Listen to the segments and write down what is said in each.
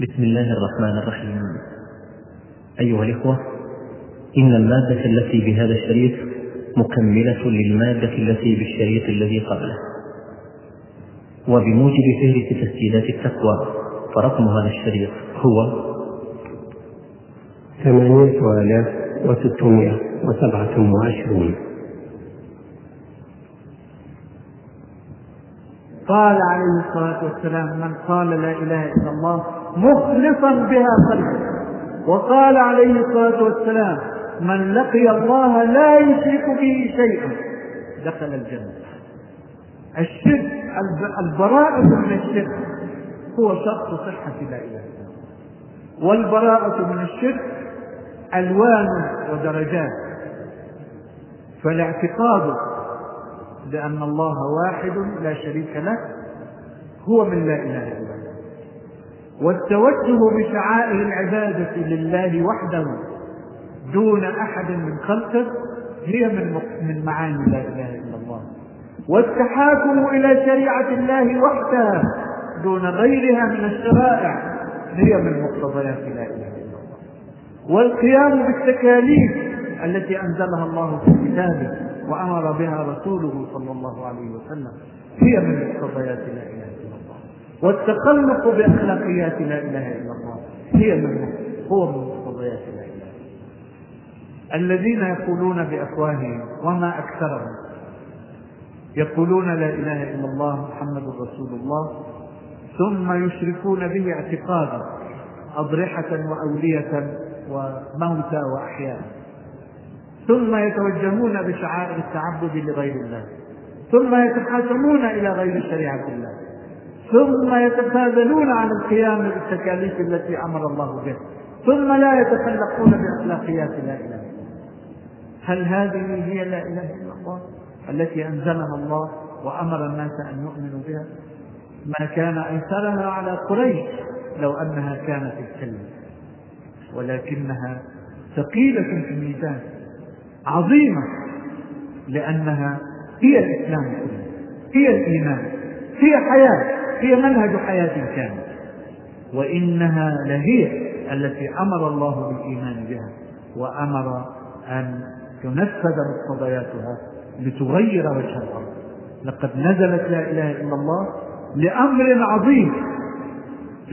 بسم الله الرحمن الرحيم. أيها الإخوة إن المادة التي بهذا الشريط مكملة للمادة التي بالشريط الذي قبله. وبموجب فهرس تسجيلات التقوى فرقم هذا الشريط هو ثمانية آلاف وستمائة وسبعة وعشرون. قال عليه الصلاة والسلام من قال لا إله إلا الله مخلصا بها قلبه وقال عليه الصلاة والسلام من لقي الله لا يشرك به شيئا دخل الجنة. الشرك البراءة من الشرك هو شرط صحة لا إله إلا الله. والبراءة من الشرك ألوان ودرجات. فالاعتقاد بأن الله واحد لا شريك له هو من لا إله إلا الله. والتوجه بشعائر العبادة لله وحده دون أحد من خلقه هي من من معاني لا إله إلا الله. والتحاكم إلى شريعة الله وحدها دون غيرها من الشرائع هي من مقتضيات لا إله إلا الله. والقيام بالتكاليف التي أنزلها الله في كتابه وأمر بها رسوله صلى الله عليه وسلم هي من مقتضيات لا إله والتخلق بأخلاقيات لا إله إلا الله هي من هو من مقتضيات لا الله. الذين يقولون بأفواههم وما أكثرهم يقولون لا إله إلا الله محمد رسول الله ثم يشركون به اعتقادا أضرحة وأولية وموتى وأحياء. ثم يتوجهون بشعائر التعبد لغير الله. ثم يتحاكمون إلى غير شريعة الله. ثم يتخاذلون عن القيام بالتكاليف التي أمر الله بها. ثم لا يتخلقون بأخلاقيات لا إله إلا هل هذه هي لا إله إلا الله التي أنزلها الله وأمر الناس أن يؤمنوا بها؟ ما كان أيسرها على قريش لو أنها كانت الكلمة. ولكنها ثقيلة في الميزان عظيمة لأنها هي الإسلام كله هي الإيمان هي حياة. هي منهج حياة كامل وإنها لهي التي أمر الله بالإيمان بها وأمر أن تنفذ مقتضياتها لتغير وجه الأرض. لقد نزلت لا إله إلا الله لأمر عظيم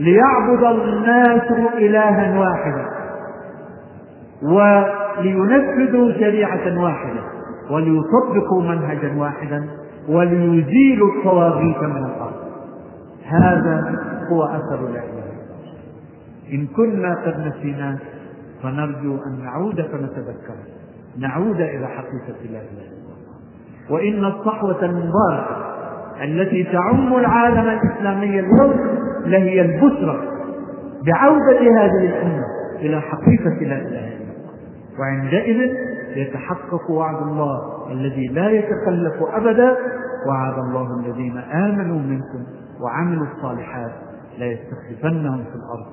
ليعبد الناس إلها واحدا ولينفذوا شريعة واحدة وليطبقوا منهجا واحدا وليزيلوا الطواغيت من الأرض. هذا هو أثر إله إن كنا قد نسيناه فنرجو أن نعود فنتذكره نعود إلى حقيقة لا إله إلا الله. وإن الصحوة المباركة التي تعم العالم الإسلامي اليوم لهي البشرى بعودة هذه الأمة إلى حقيقة لا إله إلا الله. وعندئذ يتحقق وعد الله الذي لا يتخلف أبدا وعد الله الذين آمنوا منكم. وعملوا الصالحات لا يستخلفنهم في الأرض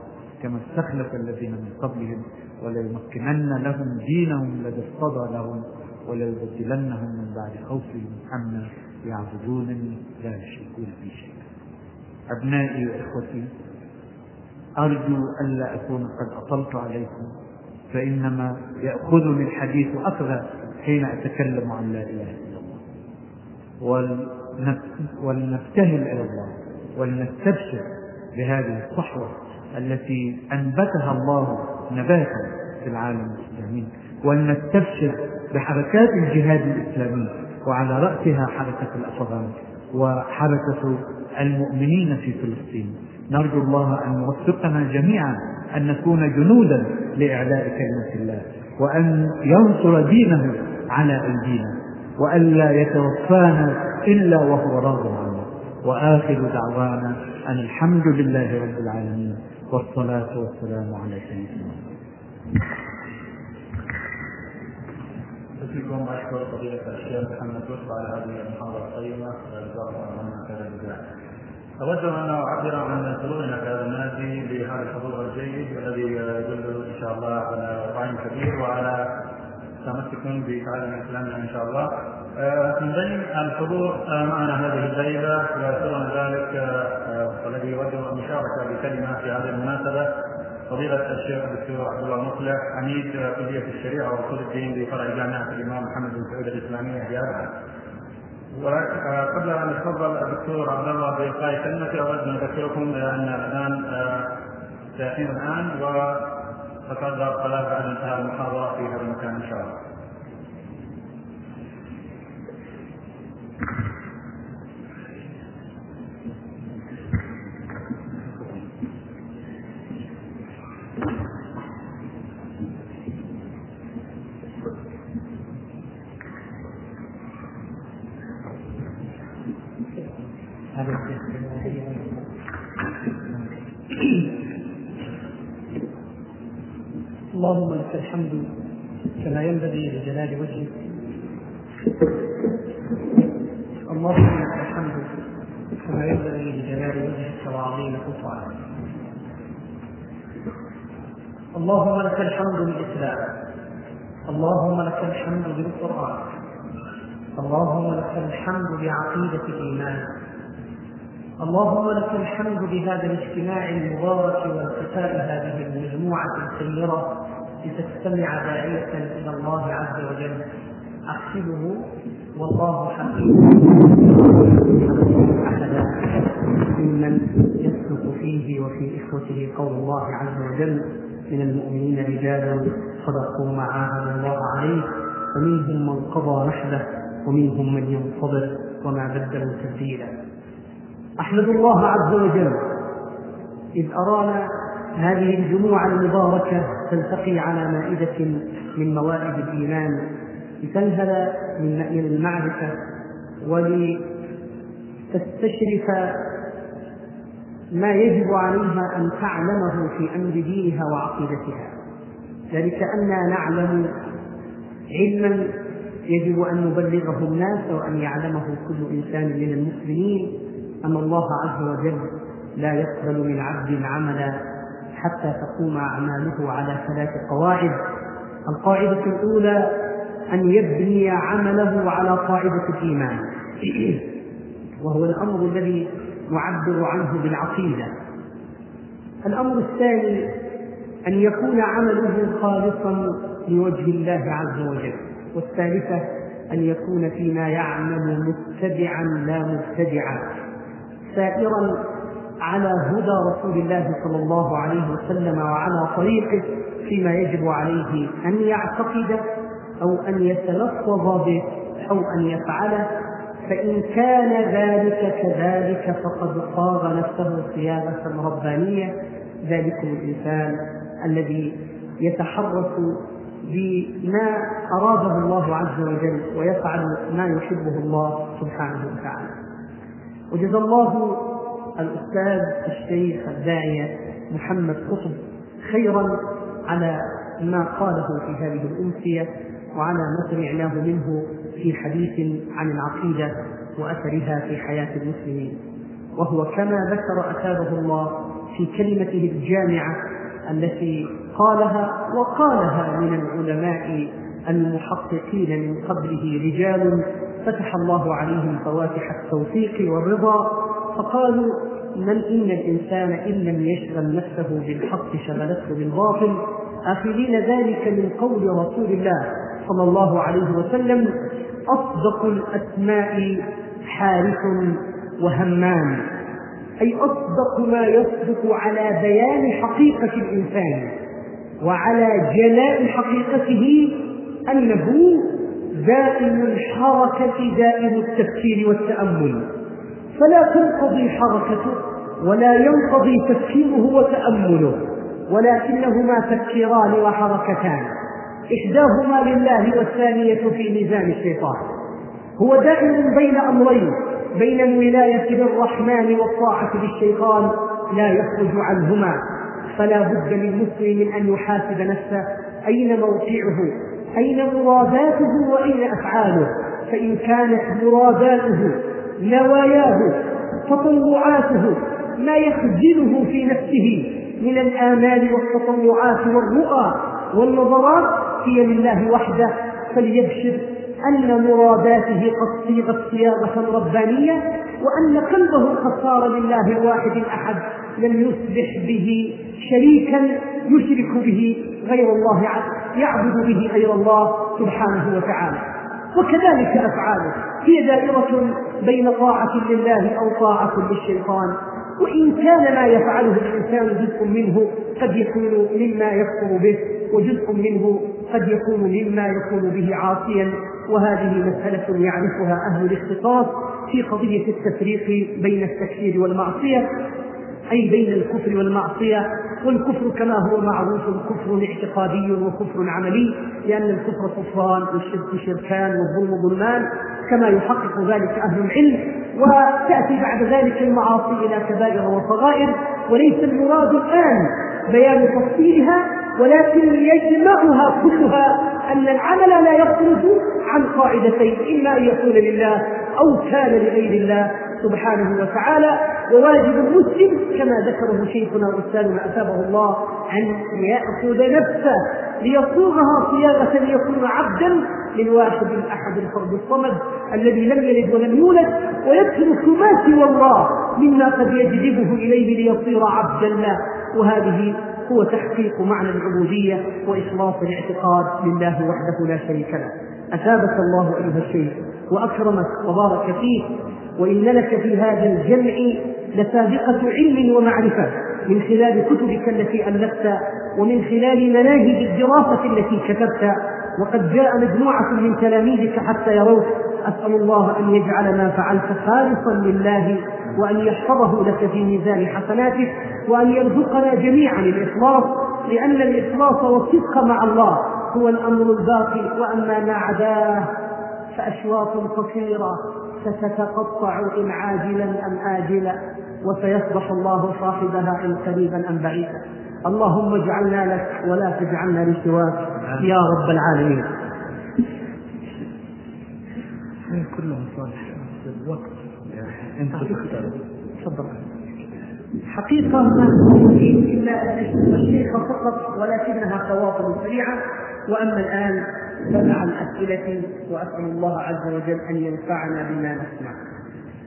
كما استخلف الذين من قبلهم وليمكنن لهم دينهم الذي ارتضى لهم وليبدلنهم من بعد خوفهم أمنا يعبدونني لا يشركون بي شيئا. أبنائي وإخوتي أرجو الا أكون قد أطلت عليكم فإنما يأخذني الحديث اخذا حين أتكلم عن لا إله إلا الله. ولنبتهل إلى الله. ولنستبشر بهذه الصحوة التي أنبتها الله نباتا في العالم الاسلامي ولنستبشر بحركات الجهاد الإسلامي وعلى رأسها حركة الأفغان وحركة المؤمنين في فلسطين. نرجو الله أن يوفقنا جميعا أن نكون جنودا لاعلاء كلمة الله وأن ينصر دينه على أيدينا والا يتوفانا إلا وهو راض عنا وآخر دعوانا أن الحمد لله رب العالمين والصلاة والسلام على سيدنا فيكم أشكر فضيلة الشيخ محمد لطفي على هذه المحاضرة القيمة. وجزاه الله خير الجزاء. أود أن أعبر عن سرورنا في هذا النادي بهذا الحضور الجيد الذي يدل إن شاء الله على وعي كبير وعلى تمسك بتعلم إسلامنا إن شاء الله. من بين الحضور معنا هذه الليلة ويسرنا ذلك والذي يود المشاركة بكلمة في هذه المناسبة فضيلة الشيخ الدكتور عبد الله المصلح عميد كلية الشريعة وأصول الدين بفرع جامعة الإمام محمد بن سعود الإسلامية في أبها. وقبل أن يتفضل الدكتور عبد الله بإلقاء كلمة أود أن أذكركم بأن الآن سيأتينا الآن وتقدر صلاة بعد انتهاء المحاضرة في هذا المكان إن شاء الله. Thank you. اللهم لك الحمد بالإسلام. اللهم لك الحمد بالقرآن. اللهم لك الحمد بعقيدة الإيمان. اللهم لك الحمد بهذا الاجتماع المبارك والتقاء هذه المجموعة الخيرة لتستمع داعية إلى الله عز وجل. أحسبه والله حقيق أحدا ممن يسلك فيه وفي إخوته قول الله عز وجل من المؤمنين رجال صدقوا ما عاهدوا الله عليه ومنهم من قضى نحبه ومنهم من ينتظر وما بدلوا تبديلا. أحمد الله عز وجل إذ ارانا هذه الجموع المباركة تلتقي على مائدة من موائد الإيمان لتنهل من المعرفة ولتستشرف ما يجب عليها أن تعلمه في أمر دينها وعقيدتها. ذلك أنا نعلم علما يجب أن نبلغه الناس وأن يعلمه كل إنسان من المسلمين. أن الله عز وجل لا يقبل من عبد عملا حتى تقوم أعماله على ثلاث قواعد. القاعدة الأولى أن يبني عمله على قاعدة الإيمان. وهو الأمر الذي نعبر عنه بالعقيدة. الأمر الثاني أن يكون عمله خالصا لوجه الله عز وجل. والثالثة أن يكون فيما يعمل متبعا لا مبتدعا. سائرا على هدى رسول الله صلى الله عليه وسلم وعلى طريقه فيما يجب عليه أن يعتقد أو أن يتلفظ به أو أن يفعله. فإن كان ذلك كذلك فقد صاغ نفسه صياغه ربانيه ذلكم الإنسان الذي يتحرك بما أراده الله عز وجل ويفعل ما يحبه الله سبحانه وتعالى. وجزا الله الأستاذ الشيخ الداعية محمد قطب خيرا على ما قاله في هذه الأمسية وعلى ما سمعناه منه في حديث عن العقيدة وأثرها في حياة المسلمين. وهو كما ذكر أثابه الله في كلمته الجامعة التي قالها وقالها من العلماء المحققين من قبله رجال فتح الله عليهم فواتح التوفيق والرضا فقالوا من إن الإنسان إن لم يشغل نفسه بالحق شغلته بالباطل آخذين ذلك من قول رسول الله صلى الله عليه وسلم أصدق الأسماء حارث وهمام أي أصدق ما يصدق على بيان حقيقة الإنسان وعلى جلاء حقيقته أنه دائم الحركة دائم التفكير والتأمل. فلا تنقضي حركته ولا ينقضي تفكيره وتأمله ولكنهما تفكيران وحركتان. إحداهما لله والثانية في ميزان الشيطان. هو دائم بين أمرين بين الولاية للرحمن والطاعة للشيطان لا يخرج عنهما. فلا بد للمسلم أن يحاسب نفسه أين موقعه أين مراداته وأين أفعاله. فإن كانت مراداته نواياه تطوعاته ما يخزنه في نفسه من الآمال والتطوعات والرؤى والنظرات هي لله وحده فليبشر أن مراداته قد صيغت صياغة ربانية وأن قلبه قد صار لله الواحد الأحد لم يصبح به شريكا يشرك به غير الله يعبد به غير الله سبحانه وتعالى. وكذلك أفعاله. هي دائرة بين طاعة لله أو طاعة للشيطان. وإن كان ما يفعله الإنسان جزء منه قد يكون مما يكفر به وجزء منه قد يكون مما يكون به عاصيا وهذه مسألة يعرفها أهل الاختصاص في قضية التفريق بين التكفير والمعصية أي بين الكفر والمعصية. والكفر كما هو معروف كفر اعتقادي وكفر عملي لأن الكفر كفران والشرك شركان والظلم ظلمان كما يحقق ذلك أهل العلم. وتأتي بعد ذلك المعاصي إلى كبائر وصغائر وليس المراد الآن بيان تفصيلها ولكن يجمعها كلها أن العمل لا يخرج عن قاعدتين إما أن يكون لله أو كان لغير الله سبحانه وتعالى. وواجب المسلم كما ذكره شيخنا واستاذنا أثابه الله أن يأخذ نفسه ليصوغها صياغه ليكون عبدا للواحد الأحد الفرد الصمد الذي لم يلد ولم يولد ويترك ما سوى الله مما قد يجذبه إليه ليصير عبدا له وهذه هو تحقيق معنى العبودية وإخلاص الاعتقاد لله وحده لا شريك له. أثابك الله أيها الشيخ وأكرمك وبارك فيك وإن لك في هذا الجمع لسابقة علم ومعرفة من خلال كتبك التي ألفت ومن خلال مناهج الدراسة التي كتبت وقد جاء مجموعة من تلاميذك حتى يروك. أسأل الله أن يجعل ما فعلت خالصا لله وأن يحفظه لك في ميزان حسناتك وأن يرزقنا جميعا الإخلاص لأن الإخلاص والصدق مع الله هو الأمر الباقي. وأما ما عداه فأشواط قصيرة ستتقطع إن عاجلا أم آجلا وسيصبح الله صاحبها إن قريبا أم بعيدا. اللهم اجعلنا لك ولا تجعلنا لسواك يا رب العالمين. كلهم صالح. الوقت. انت تفضل. حقيقة ما إلا الشيخ فقط ولكنها خواطر سريعة. وأما الآن فمع الأسئلة وأسأل الله عز وجل أن ينفعنا بما نسمع.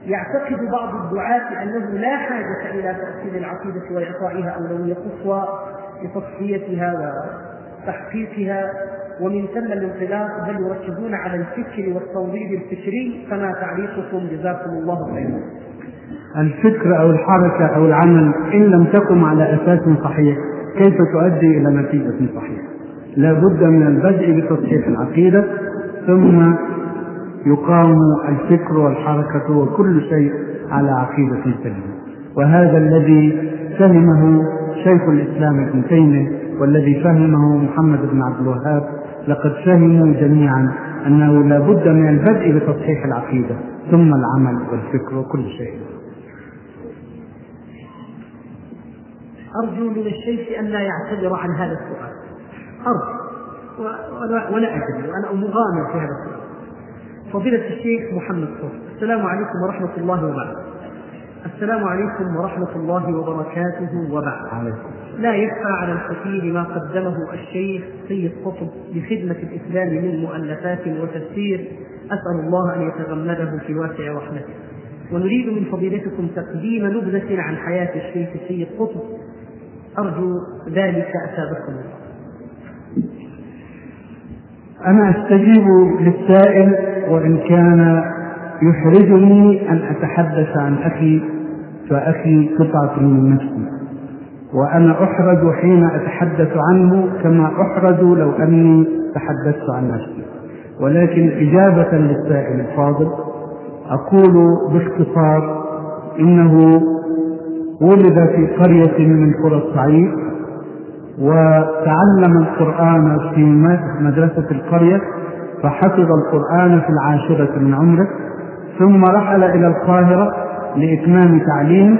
يعتقد بعض الدعاة أنه لا حاجة إلى تأصيل العقيدة وإعطائها أولوية قصوى لتصفيتها وتحقيقها ومن ثم الانطلاق بل يركزون على الفكر والتوضيب الفكري فما تعليقكم جزاكم الله خيرا. الفكر أو الحركة أو العمل إن لم تقم على أساس صحيح كيف تؤدي إلى نتيجة صحيحة؟ لا بد من البدء بتصحيح العقيدة ثم يقام الفكر والحركة وكل شيء على عقيدة سليمة وهذا الذي فهمه شيخ الإسلام ابن تيمية والذي فهمه محمد بن عبد الوهاب لقد فهموا جميعا أنه لا بد من البدء بتصحيح العقيدة ثم العمل والفكر وكل شيء. أرجو من الشيخ أن لا يعتذر عن هذا السؤال. أرجو. ولا, أدري. وأنا مغامر في هذا السؤال. فضيلة الشيخ محمد صوت السلام عليكم ورحمة الله وبركاته. السلام عليكم ورحمة الله وبركاته وبعد. لا يخفى على الكثير ما قدمه الشيخ سيد قطب لخدمة الإسلام من مؤلفات وتفسير. أسأل الله أن يتغمده في واسع رحمته. ونريد من فضيلتكم تقديم نبذة عن حياة الشيخ سيد قطب. أرجو ذلك أثابكم. الله أنا أستجيب للسائل وإن كان يحرجني أن أتحدث عن أخي فأخي قطعة من نفسي. وأنا أحرج حين أتحدث عنه كما أحرج لو أني تحدثت عن نفسي. ولكن إجابة للسائل الفاضل أقول باختصار إنه ولد في قرية من قرى الصعيد وتعلم القرآن في مدرسة القرية فحفظ القرآن في العاشرة من عمره ثم رحل إلى القاهرة لإتمام تعليمه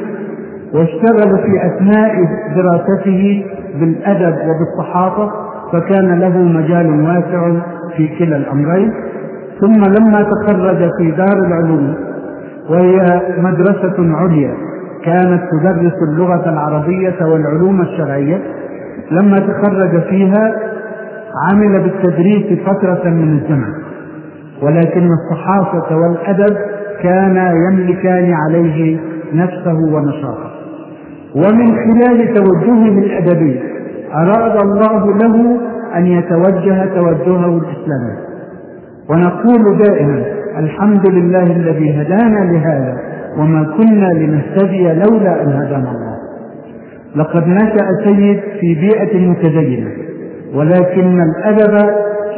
واشتغل في أثناء دراسته بالأدب وبالصحافة فكان له مجال واسع في كلا الأمرين. ثم لما تخرج في دار العلوم وهي مدرسة عليا كانت تدرس اللغة العربية والعلوم الشرعية. لما تخرج فيها عمل بالتدريس فترة من الزمن. ولكن الصحافة والأدب كانا يملكان عليه نفسه ونشاطه. ومن خلال توجهه الأدبي أراد الله له أن يتوجه توجهه الإسلامي. ونقول دائما الحمد لله الذي هدانا لهذا وما كنا لنهتدي لولا أن هدانا الله. لقد نشأ سيد في بيئة متدينة ولكن الأدب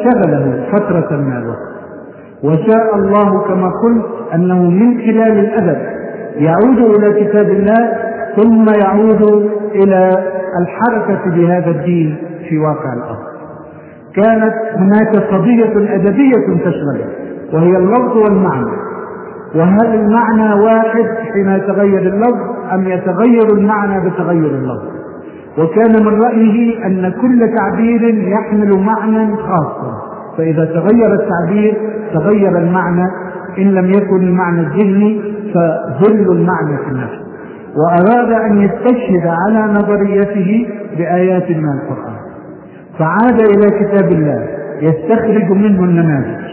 شغله فترة من الوقت. وشاء الله كما قلت أنه من خلال الأدب يعود إلى كتاب الله ثم يعود إلى الحركة بهذا الدين في واقع الأرض. كانت هناك قضية أدبية تشغله وهي اللفظ والمعنى. وهل المعنى واحد حين يتغير اللفظ؟ أم يتغير المعنى بتغير اللفظ. وكان من رأيه أن كل تعبير يحمل معنى خاصا فإذا تغير التعبير تغير المعنى. إن لم يكن المعنى الذهني فظل المعنى في النفس. وأراد أن يستشهد على نظريته بآيات من القرآن. فعاد إلى كتاب الله يستخرج منه النماذج.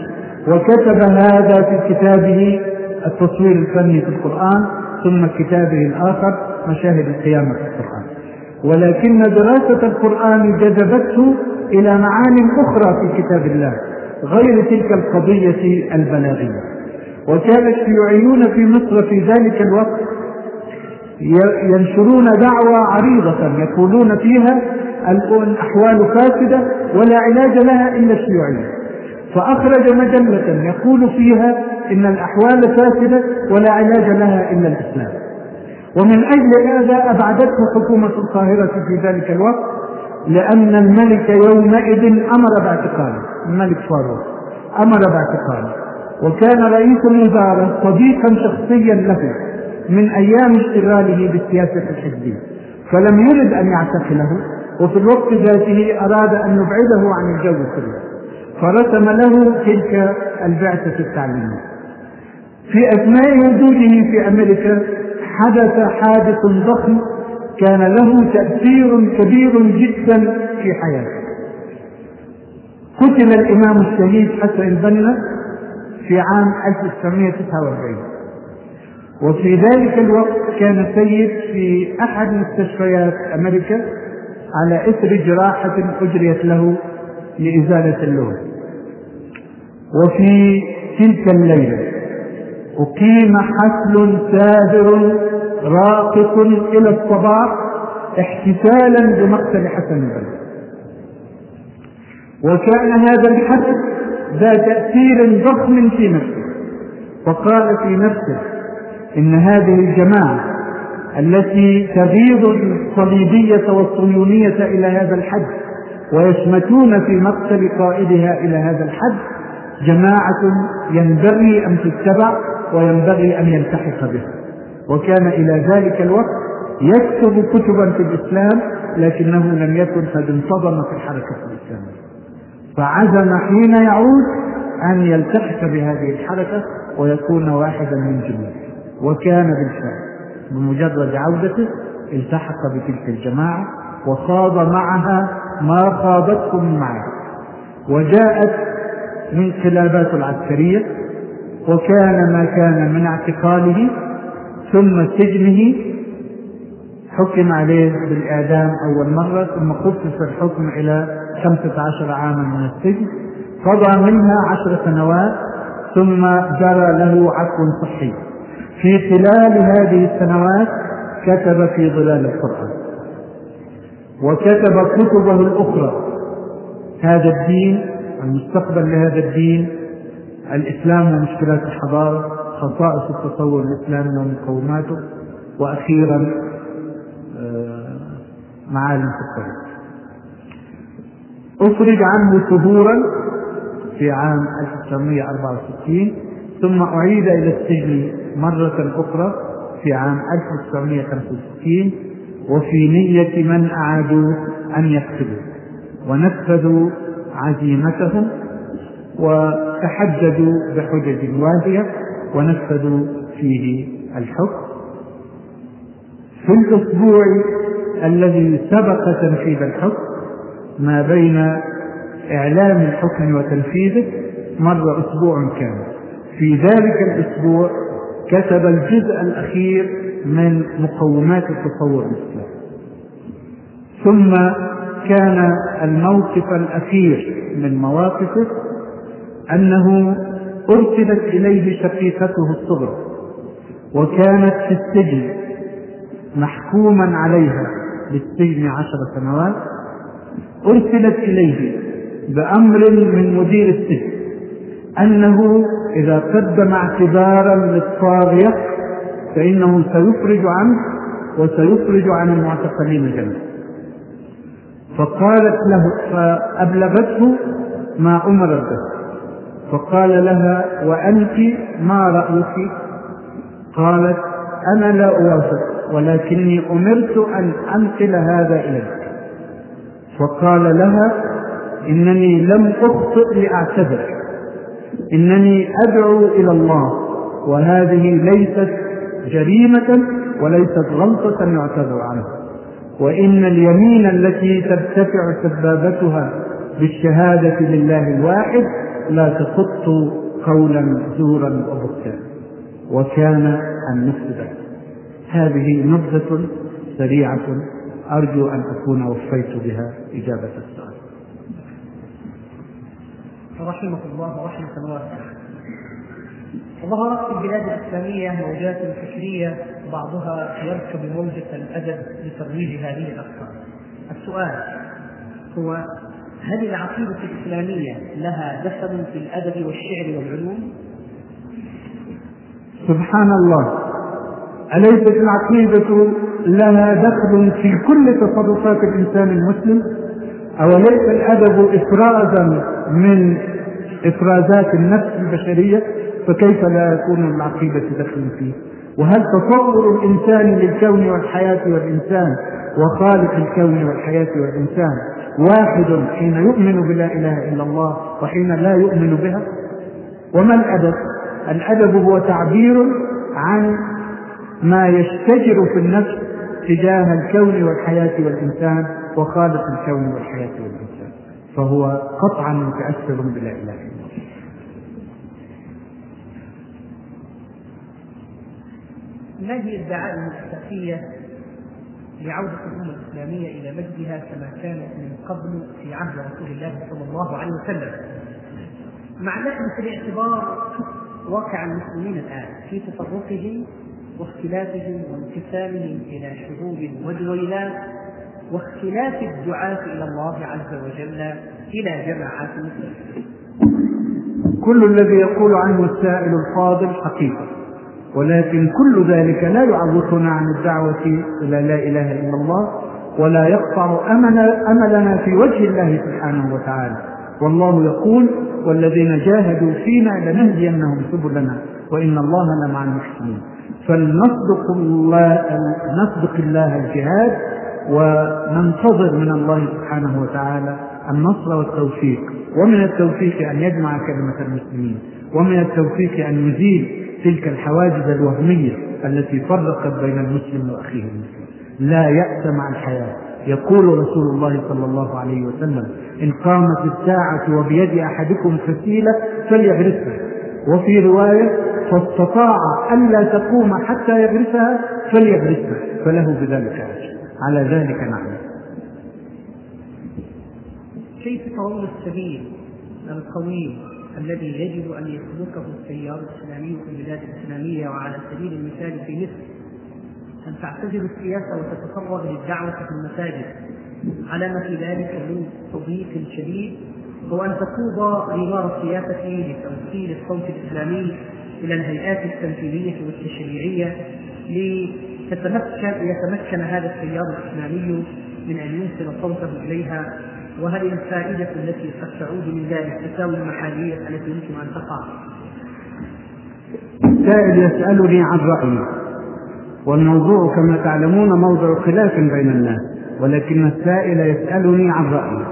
وكتب هذا في كتابه التصوير الفني في القرآن. ثم كتابه الآخر مشاهد القيامة في القرآن. ولكن دراسة القرآن جذبته إلى معان أخرى في كتاب الله غير تلك القضية البلاغية. وكان الشيوعيون في مصر في ذلك الوقت ينشرون دعوة عريضة يقولون فيها الأحوال فاسدة ولا علاج لها إلا الشيوعية. فأخرج مجلة يقول فيها إن الأحوال فاسدة ولا علاج لها إلا الإسلام. ومن أجل هذا أبعدته حكومة القاهرة في ذلك الوقت لأن الملك يومئذ أمر باعتقاله. الملك فاروق أمر باعتقاله. وكان رئيس الوزراء صديقا شخصيا له من أيام اشتغاله بالسياسة الحزبية. فلم يرد أن يعتقله وفي الوقت ذاته أراد أن يبعده عن الجو كله. فرسم له تلك البعثة التعليمية. في أثناء وجوده في أمريكا حدث حادث ضخم كان له تأثير كبير جدا في حياته. قتل الإمام الشهيد حسن البنا في عام 1949 وفي ذلك الوقت كان سيد في أحد مستشفيات أمريكا على إثر جراحة أجريت له لإزالة اللون وفي تلك الليلة أقيم حفل ساهر راقص إلى الصباح احتفالا بمقتل حسن البنا وكان هذا الحفل ذا تأثير ضخم في نفسه. وقال في نفسه إن هذه الجماعة التي تغيظ الصليبية والصهيونية إلى هذا الحد ويشمتون في مقتل قائدها إلى هذا الحد جماعة ينبغي أن تتبع وينبغي أن يلتحق بها وكان إلى ذلك الوقت يكتب كتبا في الإسلام لكنه لم يكن قد انتظم في الحركة الإسلامية فعزم حين يعود أن يلتحق بهذه الحركة ويكون واحدا من جنوده وكان بالفعل بمجرد عودته التحق بتلك الجماعة وخاض معها ما خاضتهم معه. وجاءت من خلافات العسكرية وكان ما كان من اعتقاله ثم سجنه حكم عليه بالإعدام أول مرة ثم خفف الحكم إلى خمسة عشر عاما من السجن. قضى منها عشر سنوات ثم جرى له عفو صحي. في خلال هذه السنوات كتب في ظلال القرآن. وكتب كتبه الأخرى هذا الدين المستقبل لهذا الدين الإسلام ومشكلات الحضارة خصائص التصور الإسلامي ومقوماته وأخيرا آه، معالم في الطريق. أخرج عنه ثبورا في عام 1964 ثم أعيد إلى السجن مرة أخرى في عام 1965 وفي نية من أعادوا أن يقتلوا ونفذوا عزيمتهم وتحددوا بحجج واهية ونفذوا فيه الحكم. في الأسبوع الذي سبق تنفيذ الحكم ما بين إعلام الحكم وتنفيذه مر أسبوع كامل. في ذلك الأسبوع كتب الجزء الأخير من مقومات التصور الإسلامي. ثم كان الموقف الأخير من مواقفه أنه أرسلت إليه شقيقته الصغرى وكانت في السجن محكوما عليها بالسجن عشر سنوات أرسلت إليه بأمر من مدير السجن أنه إذا قدم اعتذارا للطاغية فإنه سيفرج عنه وسيفرج عن المعتقلين الجنة فقالت له فأبلغته ما أمرت به. فقال لها وأنت ما رأيك؟ قالت أنا لا أوافق ولكني أمرت أن أنقل هذا إليك. فقال لها إنني لم أخطئ لأعتذر. إنني أدعو إلى الله وهذه ليست جريمة وليست غلطة يعتذر عنها. وإن اليمين التي ترتفع سبابتها بالشهادة لله الواحد لا تخط قولا زورا وبهتانا وكان النفس ذلك هذه نبذة سريعة أرجو أن أكون وفيت بها إجابة السؤال. رحمه الله رحمة واسعة ظهرت في البلاد الإسلامية موجات فكرية بعضها يركب موجة الأدب لترويج هذه الأفكار السؤال هو هل العقيدة الإسلامية لها دخل في الأدب والشعر والعلوم؟ سبحان الله أليست العقيدة لها دخل في كل تصرفات الإنسان المسلم؟ أوليس الأدب إفرازا من إفرازات النفس البشرية؟ فكيف لا يكون العقيدة دخل فيه؟ وهل تصور الإنسان للكون والحياة والإنسان وخالق الكون والحياة والإنسان واحد حين يؤمن بلا إله إلا الله وحين لا يؤمن بها؟ وما الأدب؟ الأدب هو تعبير عن ما يشتجر في النفس تجاه الكون والحياة والإنسان وخالق الكون والحياة والإنسان فهو قطعا متأثر بلا إله إلا الله. ما هي الدعائم الأساسية لعودة الأمة الإسلامية إلى مجدها كما كانت من قبل في عهد رسول الله صلى الله عليه وسلم. مع نحن في الاعتبار واقع المسلمين الآن في تفرقهم واختلافهم وانقسامهم إلى شعوب ودويلات واختلاف الدعاة إلى الله عز وجل إلى جماعات مسلمة كل الذي يقول عنه السائل الفاضل حقيقة. ولكن كل ذلك لا يعوقنا عن الدعوة إلى لا إله إلا الله ولا يقطع أمل أملنا في وجه الله سبحانه وتعالى. والله يقول والذين جاهدوا فينا لنهدينهم سبلنا وإن الله لمع المحسنين. فلنصدق الله نصدق الله الجهاد وننتظر من الله سبحانه وتعالى النصر والتوفيق. ومن التوفيق أن يجمع كلمة المسلمين ومن التوفيق أن يزيل تلك الحواجز الوهمية التي فرقت بين المسلم وأخيه المسلم. لا يأس مع الحياة. يقول رسول الله صلى الله عليه وسلم إن قامت الساعة وبيد أحدكم فسيلة فليغرسها. وفي رواية فاستطاع ألا تقوم حتى يغرسها فليغرسها. فله بذلك أجر. على ذلك نعم. كيف ترون السبيل القويم؟ الذي يجب أن يسلكه التيار الإسلامي في البلاد الإسلامية وعلى سبيل المثال في مصر؟ أن تعتزل السياسة وتتفرغ للدعوة في المساجد. على ما في ذلك من تضييق شديد هو أن تخوض غمار السياسة لتوصيل الصوت الإسلامي إلى الهيئات التنفيذية والتشريعية لتتمكن يتمكن هذا التيار الإسلامي من أن يوصل صوته إليها وهل الفائدة التي قد تعود من ذلك تساوي المحالية التي يمكن أن تقع؟ السائل يسألني عن رأيي. والموضوع كما تعلمون موضع خلاف بين الناس ولكن السائل يسألني عن رأيي.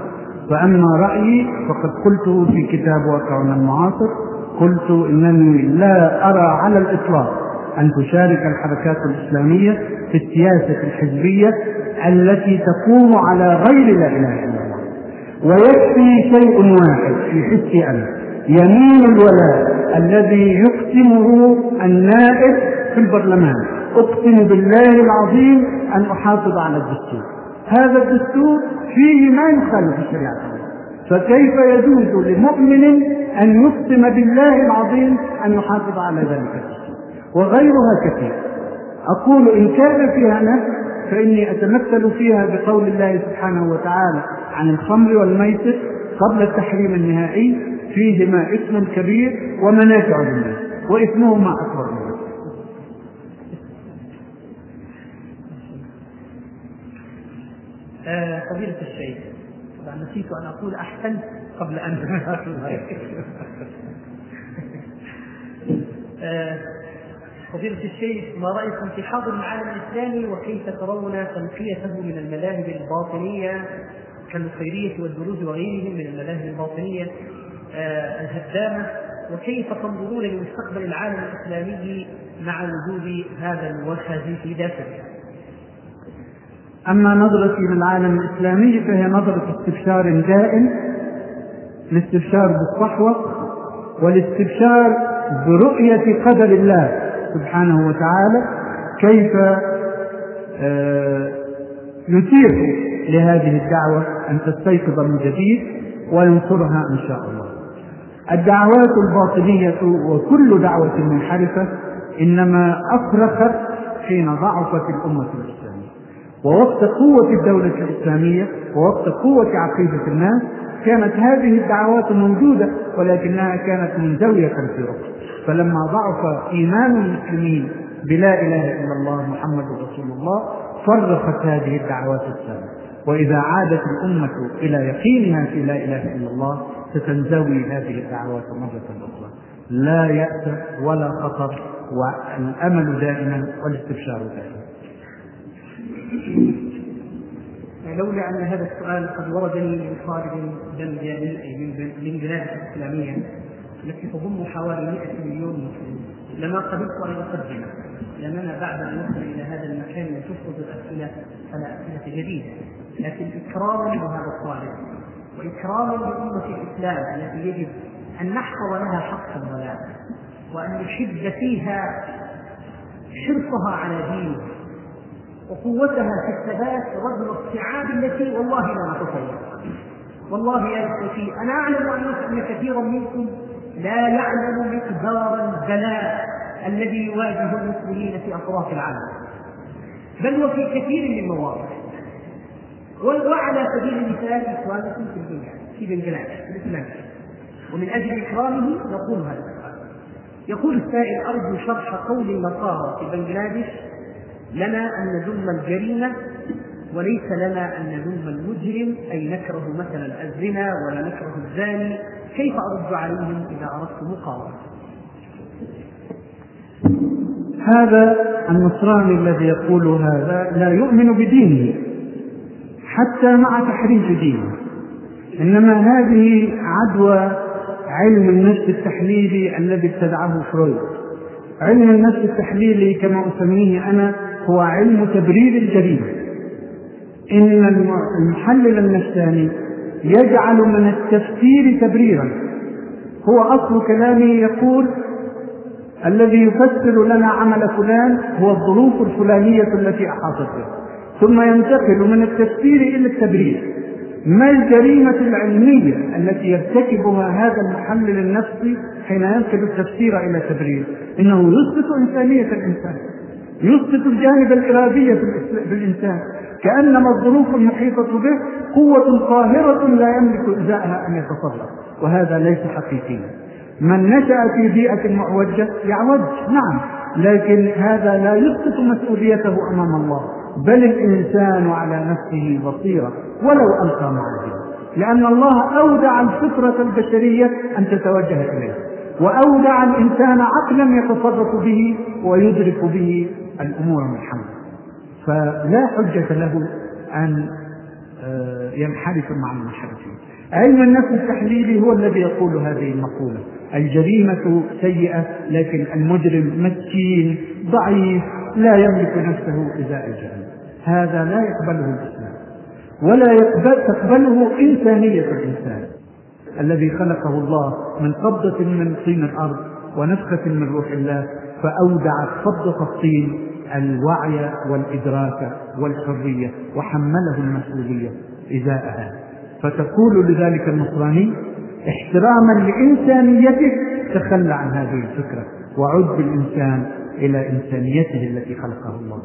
فأما رأيي فقد قلته في كتاب واقعنا المعاصر قلت إنني لا أرى على الإطلاق أن تشارك الحركات الإسلامية في السياسة الحزبية التي تقوم على غير لا إله إلا الله. ويكفي شيء واحد في حسي أنا. يمين الولاء الذي يقسمه النائب في البرلمان. أقسم بالله العظيم أن أحافظ على الدستور. هذا الدستور فيه ما يخالف الشريعة. فكيف يجوز لمؤمن أن يقسم بالله العظيم أن يحافظ على ذلك الدستور؟ وغيرها كثير. أقول إن كان فيها نفس فإني أتمثل فيها بقول الله سبحانه وتعالى عن الخمر والميسر قبل التحريم النهائي فيهما إثم كبير ومنافع للناس وإثمهما أكبر من آه الشيخ طبعا نسيت أن أقول أحسنت قبل أن آه فضيلة الشيخ ما رأيكم في حاضر العالم الإسلامي وكيف ترون تنقيته من المذاهب الباطنية كالخيرية والدروز وغيرهم من المذاهب الباطنية آه الهدامة؟ وكيف تنظرون لمستقبل العالم الإسلامي مع وجود هذا الوخز في داخله أما نظرتي للعالم الإسلامي فهي نظرة استبشار دائم الاستبشار بالصحوة والاستبشار برؤية قدر الله. سبحانه وتعالى كيف يتيح لهذه الدعوة أن تستيقظ من جديد وينصرها إن شاء الله. الدعوات الباطنية وكل دعوة منحرفة إنما أفرخت حين ضعفت الأمة الإسلامية. ووقت قوة الدولة الإسلامية ووقت قوة عقيدة الناس كانت هذه الدعوات موجودة ولكنها كانت منزوية في وقت فلما ضعف إيمان المسلمين بلا إله إلا الله محمد رسول الله فرقت هذه الدعوات السابقة. وإذا عادت الأمة إلى يقينها في لا إله إلا الله ستنزوي هذه الدعوات مرة أخرى. لا يأس ولا خطر والأمل دائما والاستبشار دائما. لولا أن هذا السؤال قد وردني من خارج بلداني أي من بلاد الإسلامية التي تضم حوالي 100 مليون مسلم. لما قبلت أن أقدم لأننا بعد أن نصل إلى هذا المكان وتفرض الأسئلة على أسئلة جديدة. لكن إكراما لهذا الطالب وإكراما لأمة الإسلام التي يجب أن نحفظ لها حق الولاء وأن نشد فيها حرصها على دينه. وقوتها في الثبات رغم الصعاب التي والله لا نتصور والله يا اخوتي أنا أعلم أن كثيرا منكم لا يعلم مقدار البلاء الذي يواجه المسلمين في أطراف العالم. بل وفي كثير من المواقف. وعلى سبيل المثال إخوانكم في الدنيا في بنجلاديش في ومن أجل إكرامه نقول هذا يقول السائل أرجو شرح قول النصارى في بنجلاديش لنا أن نذم الجريمة وليس لنا أن نذم المجرم أي نكره مثلا الزنا ولا نكره الزاني. كيف أرد عليهم إذا أردت مقاومة؟ هذا النصراني الذي يقول هذا لا يؤمن بدينه حتى مع تحريف دينه. إنما هذه عدوى علم النفس التحليلي الذي ابتدعه فرويد. علم النفس التحليلي كما أسميه أنا هو علم تبرير الجريمة. إن المحلل النفساني يجعل من التفسير تبريرا. هو أصل كلامه يقول الذي يفسر لنا عمل فلان هو الظروف الفلانية التي أحاطت به. ثم ينتقل من التفسير إلى التبرير. ما الجريمة العلمية التي يرتكبها هذا المحلل النفسي حين ينقل التفسير إلى التبرير إنه يثبت إنسانية الإنسان. يثبت الجانب الارادي في الانسان كأنما الظروف المحيطة به قوة قاهرة لا يملك إزاءها أن يتصرف. وهذا ليس حقيقيا. من نشأ في بيئة معوجة يعوج. نعم. لكن هذا لا يسقط مسؤوليته أمام الله. بل الإنسان على نفسه بصيرة. ولو ألقى معاذيره لأن الله أودع الفطرة البشرية أن تتوجه اليه وأودع الإنسان عقلا يتصرف به ويدرك به الأمور من حوله فلا حجة له أن ينحرف مع المنحرفين. علم النفس التحليلي؟ هو الذي يقول هذه المقولة. الجريمة سيئة لكن المجرم مسكين ضعيف لا يملك نفسه إزاء الجريمة. هذا لا يقبله الإسلام ولا يقبل تقبله إنسانية الإنسان. الذي خلقه الله من قبضة من طين الأرض ونفخة من روح الله. فأودعت قبضة الطين الوعي والإدراك والحرية وحمله المسؤولية إزاءها. فتقول لذلك النصراني احتراما لإنسانيته تخلى عن هذه الفكرة وعد بالإنسان إلى إنسانيته التي خلقه الله.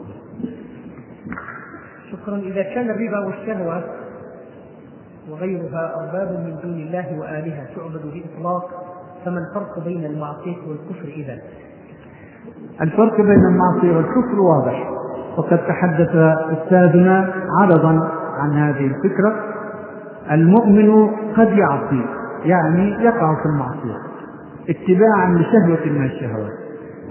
شكرا. إذا كان الربا والشهوة وغيرها أرباب من دون الله وآلهة تعبد بإطلاق فما الفرق بين المعصية والكفر إذا؟ الفرق بين المعصية والكفر واضح. وقد تحدث أستاذنا عرضا عن هذه الفكرة. المؤمن قد يعصي يعني يقع في المعصية اتباعا لشهوة من الشهوات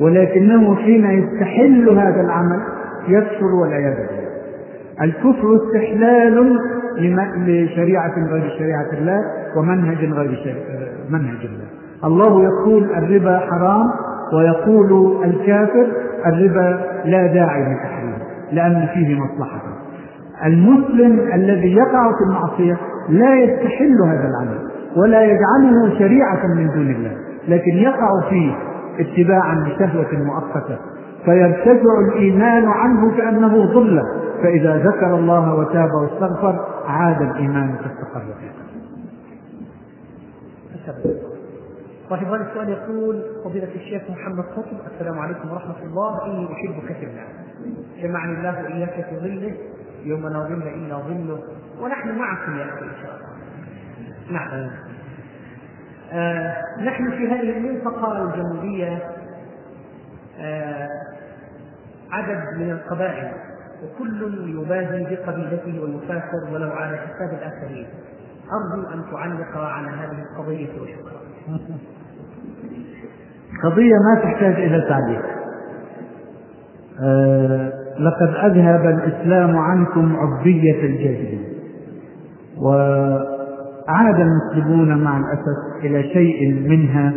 ولكنه حين يستحل هذا العمل يكفر والعياذ بالله الكفر استحلال لشريعة غير شريعة الله ومنهج غير منهج الله. الله يقول الربا حرام ويقول الكافر الربا لا داعي لتحريمه لأن فيه مصلحة. المسلم الذي يقع في المعصية لا يستحل هذا العمل ولا يجعله شريعة من دون الله لكن يقع فيه اتباعا لشهوة مؤقتة. فيرتفع الإيمان عنه كأنه ظلة. فإذا ذكر الله وتاب واستغفر عاد الإيمان فاستقر فيه. صاحب هذا السؤال يقول فضيلة الشيخ محمد قطب السلام عليكم ورحمة الله. إني أحبك في الله جمعني الله وإياك في ظله يوم لا ظل إلا ظله. ونحن معكم يا أخي إن شاء الله. نعم. آه نحن في هذه المنطقة الجنوبية آه عدد من القبائل وكل يباهي بقبيلته ويفاخر ولو على حساب الآخرين. أرجو أن تعلق على هذه القضية وشكرا. قضية ما تحتاج إلى تعليق. آه لقد أذهب الإسلام عنكم عبية الجهل وعاد المسلمون مع الأسف إلى شيء منها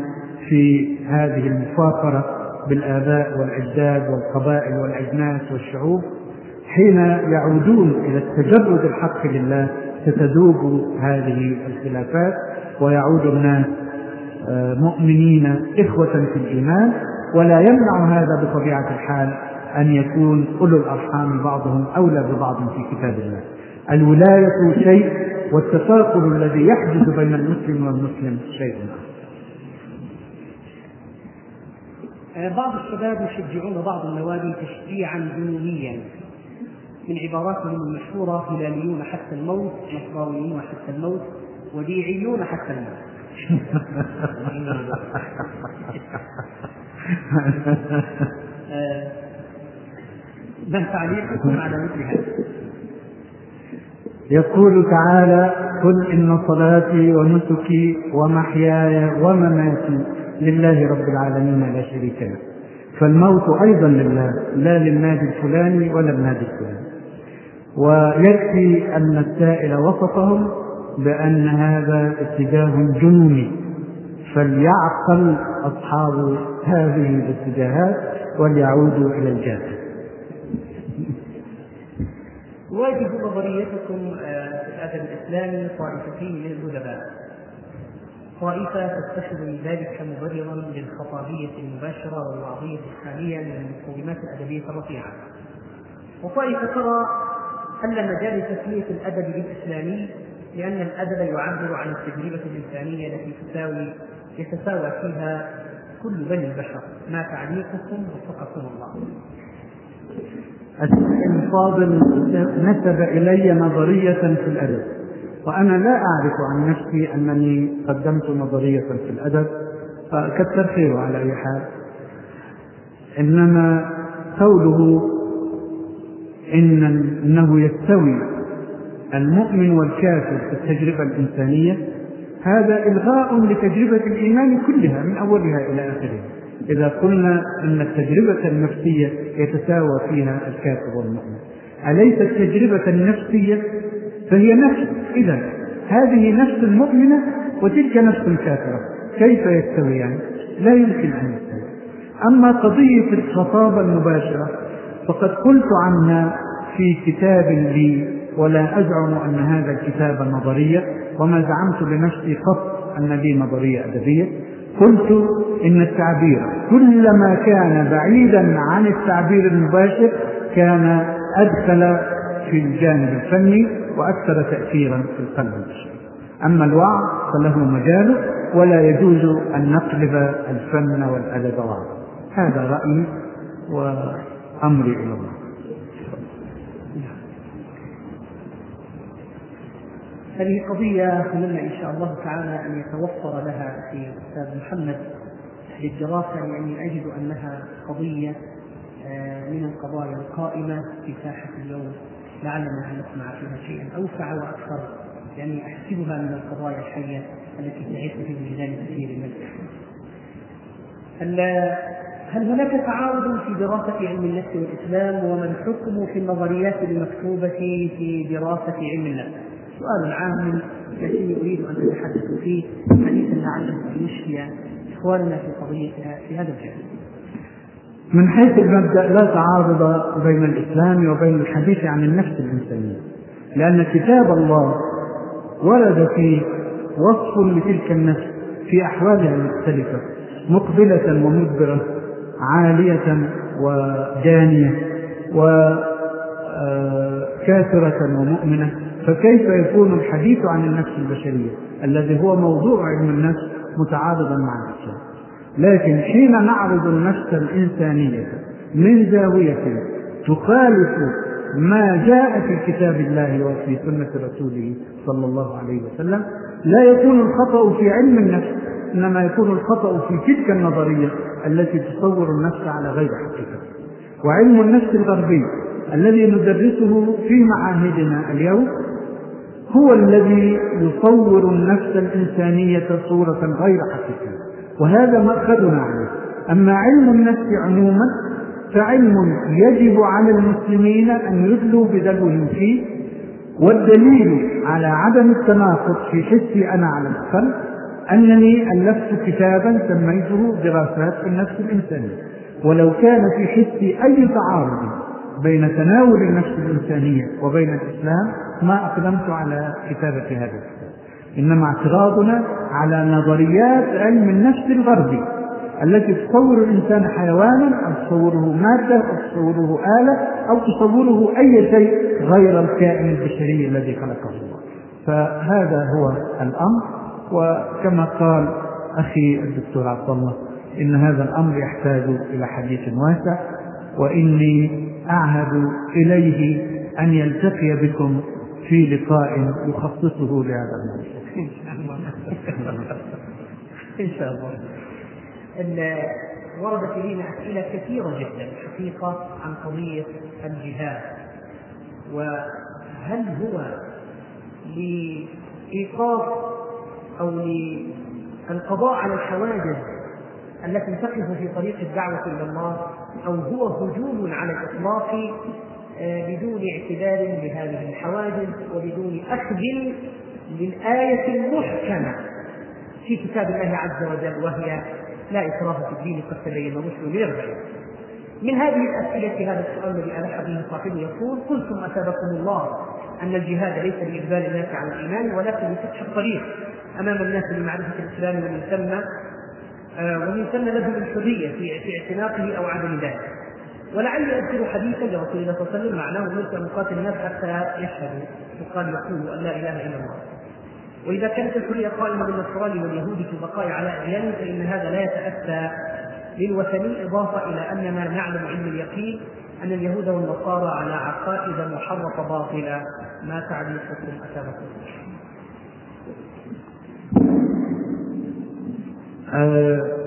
في هذه المفاخرة بالآباء والأجداد والقبائل والأجناس والشعوب حين يعودون إلى التجرد الحق لله ستذوب هذه الخلافات ويعود الناس مؤمنين إخوة في الإيمان ولا يمنع هذا بطبيعة الحال أن يكون أولو الأرحام بعضهم أولى ببعض في كتاب الله. الولاية شيء والتفاقم الذي يحدث بين المسلم والمسلم شيء. بعض الشباب يشجعون بعض النوادي تشجيعا جنونيا من عباراتهم المشهورة هلاليون حتى الموت نصراويون حتى الموت وديعيون حتى الموت. ما تعليقكم على مثل هذا؟ يقول تعالى قل إن صلاتي ونسكي ومحياي ومماتي لله رب العالمين لا شريك له فالموت أيضا لله لا للنادي الفلاني ولا النادي الفلاني ويكفي أن السائل وصفهم بأن هذا اتجاه جنوني فليعقل أصحاب هذه الاتجاهات وليعودوا إلى الجاهل. واجب نظريتكم في الادب الاسلامي طائفتين من الأدباء. طائفة تتخذ من ذلك مبررا للخطابية المباشرة والوعظية الحالية من المقومات الأدبية الرفيعة. وطائفة ترى أن مجال تسميه الأدب بالاسلامي لأن الأدب يعبر عن التجربة الإنسانية التي تساوي يتساوى فيها كل بني البشر ما تعليقكم وفقكم الله. الفاضل نسب إلي نظرية في الأدب وأنا لا أعرف عن نفسي أنني قدمت نظرية في الأدب فكثر خيره على أي حال. إنما قوله إن إنه يستوي المؤمن والكافر في التجربة الإنسانية هذا إلغاء لتجربة الإيمان كلها من أولها إلى آخرها. إذا قلنا أن التجربة النفسية يتساوى فيها الكافر والمؤمن. أليست التجربة النفسية؟ فهي نفس. إذا هذه نفس المؤمنة وتلك نفس الكافرة كيف يستويان؟ يعني؟ لا يمكن أن يستوي. أما قضية الخطابة المباشرة فقد قلت عنها في كتاب لي ولا أزعم أن هذا الكتاب نظرية وما زعمت لنفسي قط أن لي نظرية أدبية. قلت إن التعبير كلما كان بعيدا عن التعبير المباشر كان أدخل في الجانب الفني وأكثر تأثيرا في القلب البشري. أما الوعظ فله مجاله ولا يجوز أن نقلب الفن والأدب هذا رأيي وأمري إلى الله. هذه قضية أتمنى إن شاء الله تعالى أن يتوفر لها في أستاذ محمد للدراسة لأني أجد أنها قضية آه، من القضايا القائمة في ساحة اليوم لعلنا أن نسمع فيها شيئا أوسع وأكثر يعني أحسبها من القضايا الحية التي تعيش في وجدان كثير من هل هناك تعارض في دراسة علم النفس والإسلام وما الحكم في النظريات المكتوبة في دراسة علم النفس؟ سؤال عام الذي أريد أن أتحدث فيه حديثا لعله أن يشفي إخواننا في قضيتها في هذا الجانب. من حيث المبدأ لا تعارض بين الإسلام وبين الحديث عن النفس الإنسانية لأن كتاب الله ورد فيه وصف لتلك النفس في أحوالها المختلفة مقبلة ومدبرة عالية ودانية وكافرة ومؤمنة فكيف يكون الحديث عن النفس البشرية الذي هو موضوع علم النفس متعارضا مع الإسلام لكن حين نعرض النفس الإنسانية من زاوية تخالف ما جاء في كتاب الله وفي سنة رسوله صلى الله عليه وسلم لا يكون الخطأ في علم النفس إنما يكون الخطأ في تلك النظرية التي تصور النفس على غير حقيقة. وعلم النفس الغربي الذي ندرسه في معاهدنا اليوم هو الذي يصور النفس الإنسانية صورة غير حقيقية وهذا مأخذنا عليه. أما علم النفس عموما فعلم يجب على المسلمين أن يدلوا بدلوهم فيه والدليل على عدم التناقض في حسي أنا على الأقل أنني ألفت كتابا سميته دراسات النفس الإنسانية. ولو كان في حسي أي تعارض بين تناول النفس الإنسانية وبين الإسلام ما أقدمت على كتابة هذا الكتاب. إنما اعتراضنا على نظريات علم النفس الغربي التي تصور الإنسان حيوانا أو تصوره مادة أو تصوره آلة أو تصوره أي شيء غير الكائن البشري الذي خلقه الله. فهذا هو الأمر. وكما قال أخي الدكتور عبد الله إن هذا الأمر يحتاج إلى حديث واسع وإني أعهد إليه أن يلتقي بكم في لقاء يخصصه لهذا الموضوع. إن شاء الله. إن شاء الله. وردت إلينا أسئلة كثيرة جدا حقيقة عن قضية الجهاد. وهل هو لإيقاف أو للقضاء على الحواجز التي تقف في طريق الدعوة إلى الله أو هو هجوم على الإطلاق آه، بدون اعتبار بهذه الحواجز وبدون أخذ للآية المحكمة في كتاب الله عز وجل وهي لا إكراه في الدين قد تبين من الغي من هذه الأسئلة هذا السؤال الذي ألح به صاحبه يقول قلتم أثابكم الله أن الجهاد ليس لإجبار الناس على الإيمان ولكن لفتح الطريق أمام الناس لمعرفة الإسلام ومن ثم آه، ومن ثم لهم الحرية في اعتناقه أو عدم ذلك. ولعلي أذكر حديثا لرسول الله صلى الله عليه وسلم معناه أمرت أن أقاتل الناس حتى يشهدوا وقال يقولوا أن لا إله إلا الله. وإذا كانت الحرية قائمة للنصراني واليهود في البقاء على أديانهم فإن هذا لا يتأتى للوثني إضافة إلى أننا نعلم علم اليقين أن اليهود والنصارى على عقائد محرفة باطلة. ما تعليقكم أثابكم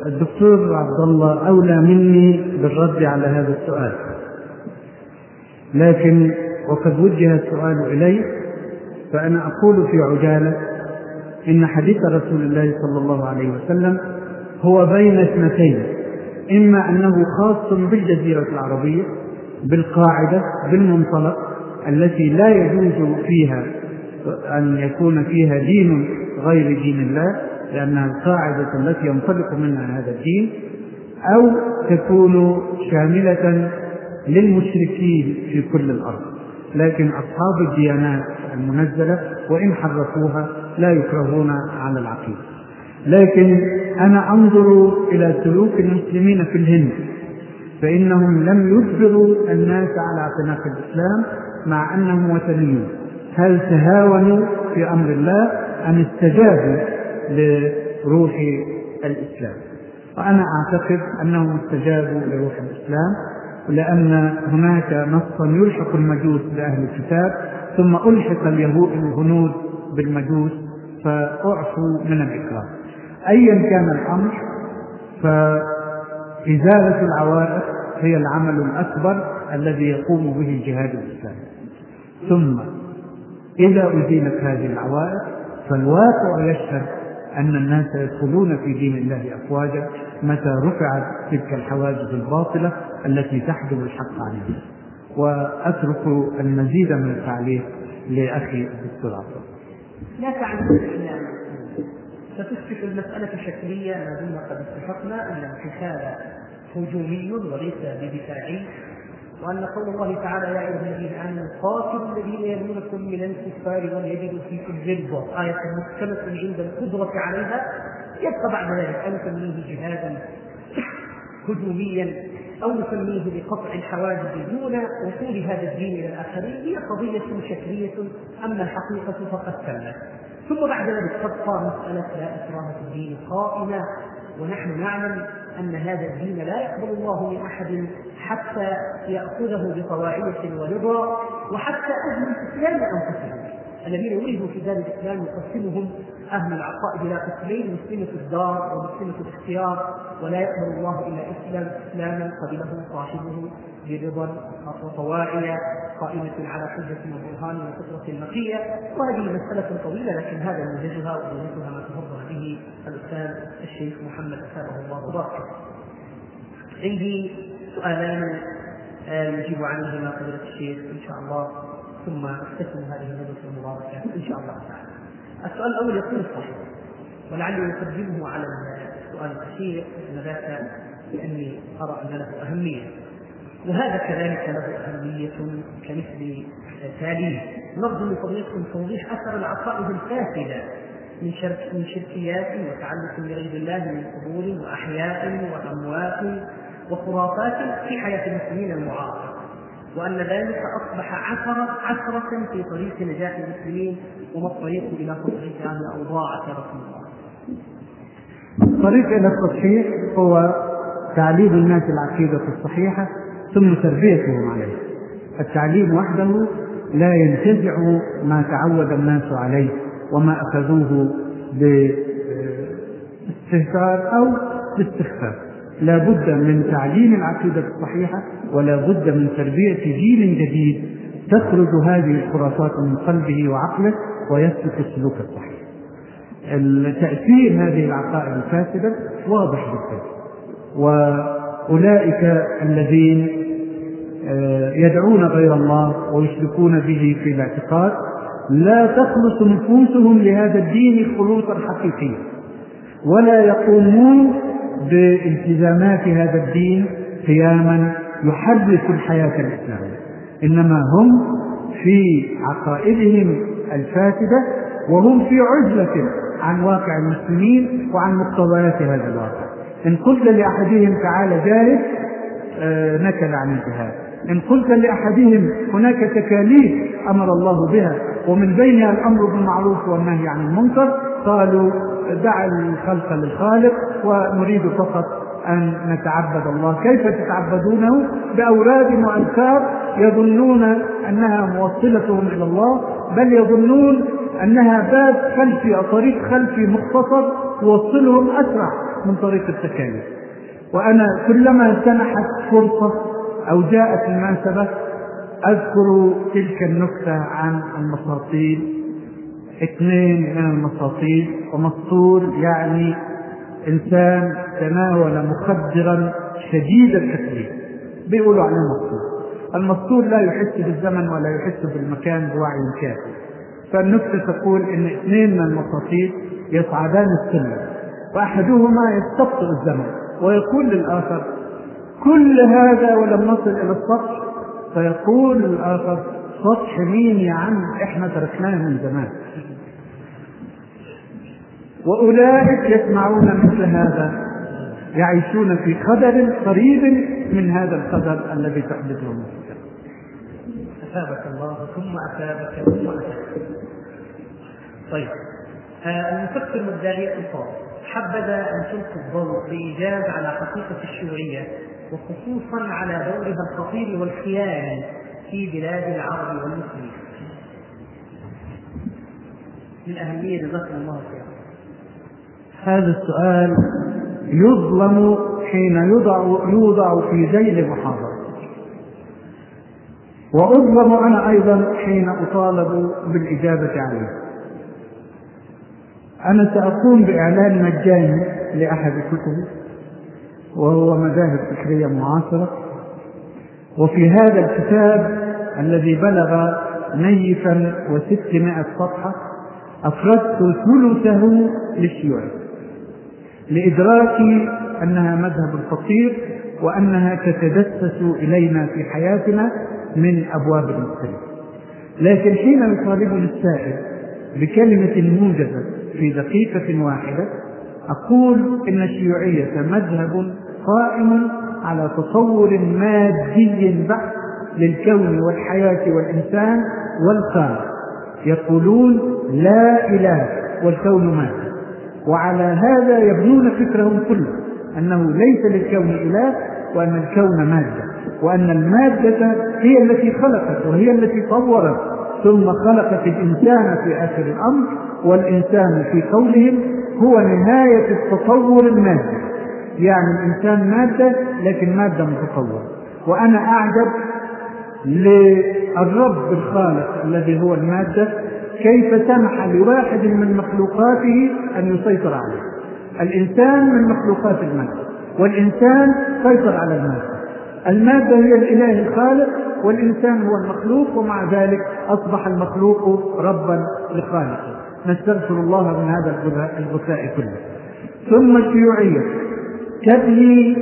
الدكتور عبد الله أولى مني بالرد على هذا السؤال. لكن وقد وجه السؤال إلي فأنا أقول في عجالة إن حديث رسول الله صلى الله عليه وسلم هو بين اثنتين إما أنه خاص بالجزيرة العربية بالقاعدة بالمنطلق التي لا يجوز فيها أن يكون فيها دين غير دين الله لأنها القاعدة التي ينطلق منها هذا الدين أو تكون شاملة للمشركين في كل الأرض. لكن أصحاب الديانات المنزلة وإن حرفوها لا يكرهون على العقيدة. لكن أنا أنظر إلى سلوك المسلمين في الهند فإنهم لم يجبروا الناس على اعتناق الإسلام مع أنهم وثنيون. هل تهاونوا في أمر الله أم استجابوا لروح الإسلام. وأنا أعتقد أنهم استجابوا لروح الإسلام لأن هناك نصا يلحق المجوس بأهل الكتاب ثم ألحق اليهود الهنود بالمجوس فأعفوا من الإكراه أيا كان الأمر فإزالة العوائق هي العمل الأكبر الذي يقوم به الجهاد الإسلامي. ثم إذا أزيلت هذه العوائق فالواقع يشهد أن الناس يدخلون في دين الله أفواجا متى رفعت تلك الحواجز الباطلة التي تحجب الحق عن الناس وأترك المزيد من التعليق لأخي الدكتور عبد لا تعلم الإسلام ستصبح المسألة شكلية ما دمنا قد اتفقنا أن القتال هجومي وليس بدفاعي. وأن قول الله تعالى يا أيها الذين آمنوا قاتلوا الذين يلونكم من الكفار وليجدوا فيكم غلظة آية محكمة عند القدرة عليها. يبقى بعد ذلك أن نسميه جهادا هجوميا أو نسميه بقطع الحواجز دون وصول هذا الدين إلى الآخرين. هي قضية شكلية أما الحقيقة فقد تمت. ثم بعد ذلك تبقى مسألة لا إكراه في الدين قائمة ونحن نعلم أن هذا الدين لا يقبل الله من أحد حتى يأخذه بطواعية ورضا وحتى أهل الإسلام أنفسهم. الذين ولدوا في دار الإسلام يقسمهم أهل العقائد إلى قسمين مسلمة الدار ومسلمة الاختيار ولا يقبل الله إلا إسلام إسلاما قبله صاحبه برضا وطواعية قائمة على حجة وبرهان وفطرة نقية وهذه مسألة طويلة لكن هذا موجزها وموجزها ما تفضل به الأستاذ الشيخ محمد أثابه الله وبارك عندي سؤالان يجيب عنهما فضيلة الشيخ إن شاء الله ثم اختتم هذه المجلس المباركة إن شاء الله تعالى. السؤال الأول يكون صحيح ولعلي أقدمه على السؤال الأخير لأن ذاك لأني أرى أن له أهمية. وهذا كذلك له أهمية كمثل تاليه. نرجو من فضيلتكم توضيح أثر العقائد الفاسدة من شرك من شركيات وتعلق بغير الله من قبور وأحياء وأموات وخرافات في حياة المسلمين المعاصرة. وأن ذلك أصبح عثرة عثرة في طريق نجاح المسلمين وما الطريق إلى تصحيح هذه الأوضاع رسول الله. الطريق إلى التصحيح هو تعليم الناس العقيدة الصحيحة ثم تربيتهم عليها. التعليم وحده لا ينتزع ما تعود الناس عليه وما أخذوه باستهتار أو باستخفاف لا بد من تعليم العقيدة الصحيحة ولا بد من تربية جيل جديد. تخرج هذه الخرافات من قلبه وعقله ويسلك السلوك الصحيح. تأثير هذه العقائد الفاسدة واضح جدا. وأولئك الذين يدعون غير الله ويشركون به في الاعتقاد لا تخلص نفوسهم لهذا الدين خلوصا حقيقيا. ولا يقومون بالتزامات هذا الدين قياما يحرك الحياة الإسلامية. إنما هم في عقائدهم الفاسدة وهم في عزلة عن واقع المسلمين وعن مقتضيات هذا الواقع. إن قلت لأحدهم تعال جاهد آه نكل عن الجهاد. إن قلت لأحدهم هناك تكاليف أمر الله بها ومن بينها الأمر بالمعروف والنهي عن المنكر قالوا دع الخلق للخالق ونريد فقط أن نتعبد الله. كيف تتعبدونه؟ بأوراد وأذكار يظنون أنها موصلتهم إلى الله بل يظنون أنها باب خلفي أو طريق خلفي مختصر توصلهم أسرع من طريق التكاليف وأنا كلما سنحت فرصة أو جاءت المناسبة أذكر تلك النكتة عن المساطيل اثنين من المساطيل ومسطول يعني إنسان تناول مخدرا شديد التكليف. بيقولوا عليه مسطول المسطول لا يحس بالزمن ولا يحس بالمكان بوعي كافي فالنكتة تقول إن اثنين من المساطيل يصعدان السلم وأحدهما يستبطئ الزمن ويقول للآخر كل هذا ولم نصل إلى السطح؟ فيقول الآخر سطح مين يا عم إحنا تركناه من زمان. وأولئك يسمعون مثل هذا يعيشون في خدر قريب من هذا الخدر الذي تحدثه الموسيقى أثابك الله ثم أثابك ثم أثابك طيب آه المفكر والداعية الفاضل حبذا أن تلقي الضوء بإيجاز على حقيقة الشيوعية وخصوصا على دورها الخطير والخيالي في بلاد العرب والمسلمين. من أهمية جزاكم الله خيرا. هذا السؤال يظلم حين يوضع يوضع في ذيل محاضرة وأظلم أنا أيضا حين أطالب بالإجابة عليه. أنا سأقوم بإعلان مجاني لأحد كتبي وهو مذاهب فكرية معاصرة. وفي هذا الكتاب الذي بلغ نيفا وستمائة صفحة أفردت ثلثه للشيوعي. لإدراكي أنها مذهب خطير وأنها تتدسس إلينا في حياتنا من أبواب مختلفة. لكن حين يطالبني السائل بكلمة موجزة في دقيقة واحدة أقول إن الشيوعية مذهب قائم على تصور مادي بحت للكون والحياة والإنسان والخالق يقولون لا إله والكون مادة وعلى هذا يبنون فكرهم كله أنه ليس للكون إله وأن الكون مادة وأن المادة هي التي خلقت وهي التي طورت ثم خلقت الإنسان في آخر الأمر والإنسان في قولهم هو نهاية التطور المادي. يعني الإنسان مادة لكن مادة متطورة. وأنا أعجب للرب الخالق الذي هو المادة كيف سمح لواحد من مخلوقاته أن يسيطر عليه؟ الإنسان من مخلوقات المادة والإنسان سيطر على المادة المادة هي الإله الخالق والإنسان هو المخلوق ومع ذلك أصبح المخلوق ربا لخالقه. نستغفر الله من هذا البكاء كله. ثم الشيوعية. تبني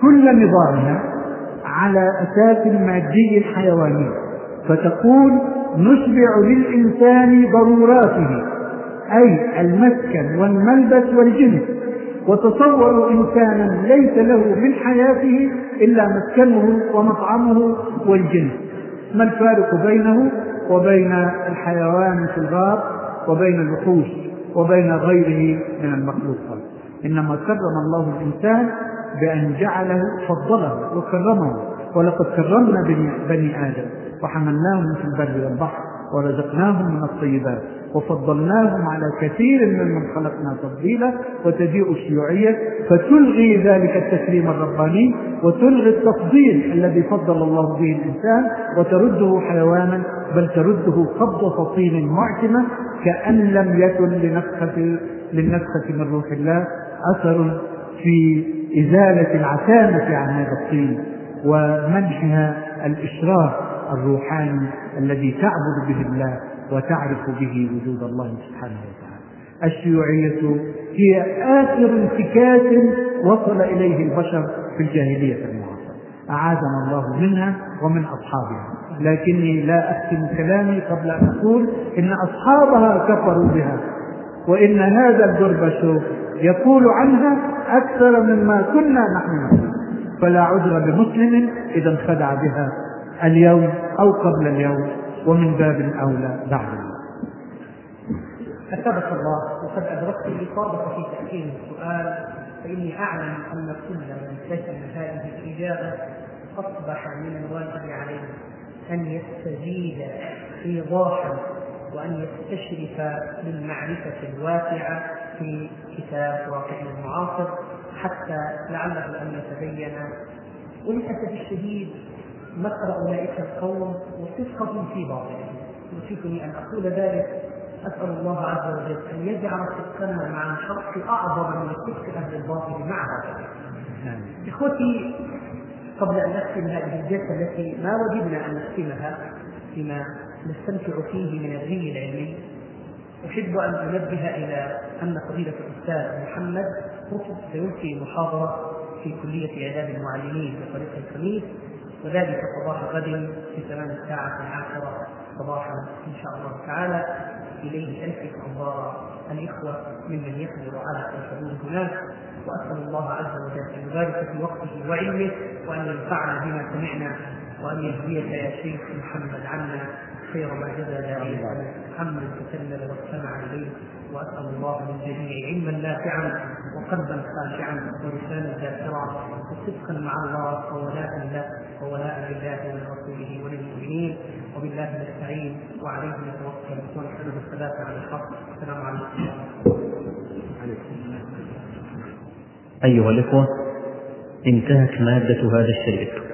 كل نظامها على أساس المادي الحيواني فتقول نشبع للإنسان ضروراته أي المسكن والملبس والجنس وتصوروا إنسانا ليس له من حياته إلا مسكنه ومطعمه والجنس ما الفارق بينه وبين الحيوان في الغار وبين الوحوش وبين غيره من المخلوقات إنما كرم الله الإنسان بأن جعله فضله وكرمه. ولقد كرمنا بني آدم. وحملناهم في البر والبحر ورزقناهم من الطيبات وفضلناهم على كثير ممن خلقنا تفضيلا وتجيء الشيوعية فتلغي ذلك التكريم الرباني وتلغي التفضيل الذي فضل الله به الإنسان وترده حيوانا بل ترده قبضة طين معتمة كأن لم يكن لنفخة للنفخة من روح الله أثر في إزالة العتامة عن هذا الطين ومنحها الإشراف الروحاني الذي تعبد به الله وتعرف به وجود الله سبحانه وتعالى. الشيوعية هي آخر انتكاس وصل إليه البشر في الجاهلية المعاصرة. أعاذنا الله منها ومن أصحابها. لكني لا أختم كلامي قبل أن أقول إن أصحابها كفروا بها وإن هذا الجربشوف يقول عنها أكثر مما كنا نحن نقول. فلا عذر بمسلم إذا انخدع بها اليوم أو قبل اليوم ومن باب أولى بعد أثبت الله وقد أدركت الإصابة في تأكيد السؤال فإني أعلم أن كل من كتب هذه الإجابة أصبح من الواجب عليه أن يستزيد إيضاحا وأن يستشرف بالمعرفة الواسعة في كتاب واقع المعاصر حتى لعله أن يتبين. وللأسف الشديد مكر أولئك القوم وصدقهم في باطلهم يوشكني أن أقول ذلك. أسأل الله عز وجل أن يجعل صدقنا مع الحق أعظم من صدق أهل الباطل مع هذا. إخوتي قبل أن أختم هذه الجلسة التي ما وجدنا أن نختمها فيما نستمتع فيه من الري العلمي أحب أن أنبه إلى أن فضيلة الأستاذ محمد سيلقي محاضرة في كلية إعداد المعلمين بطريق الخميس وذلك صباح غد في تمام الساعة العاشرة. صباحا إن شاء الله تعالى. إليه ألفت أنظار. الإخوة ممن يحضر على الحضور هناك. وأسأل الله عز وجل أن يبارك في وقته وعلمه وأن ينفعنا بما سمعنا وأن يهديك يا شيخ محمد عنا خير ما جزى داعية محمد تسلل واستمع إليه وأسأل الله للجميع علما نافعا وقلبا خاشعا ولسانا ذاكرا وصدقا مع الله وولاء له وولاء لله ولرسوله وللمؤمنين وبالله نستعين وعليه نتوكل ونسأله الثبات على الحق. السلام عليكم. أيها الإخوة انتهت مادة هذا الشريط.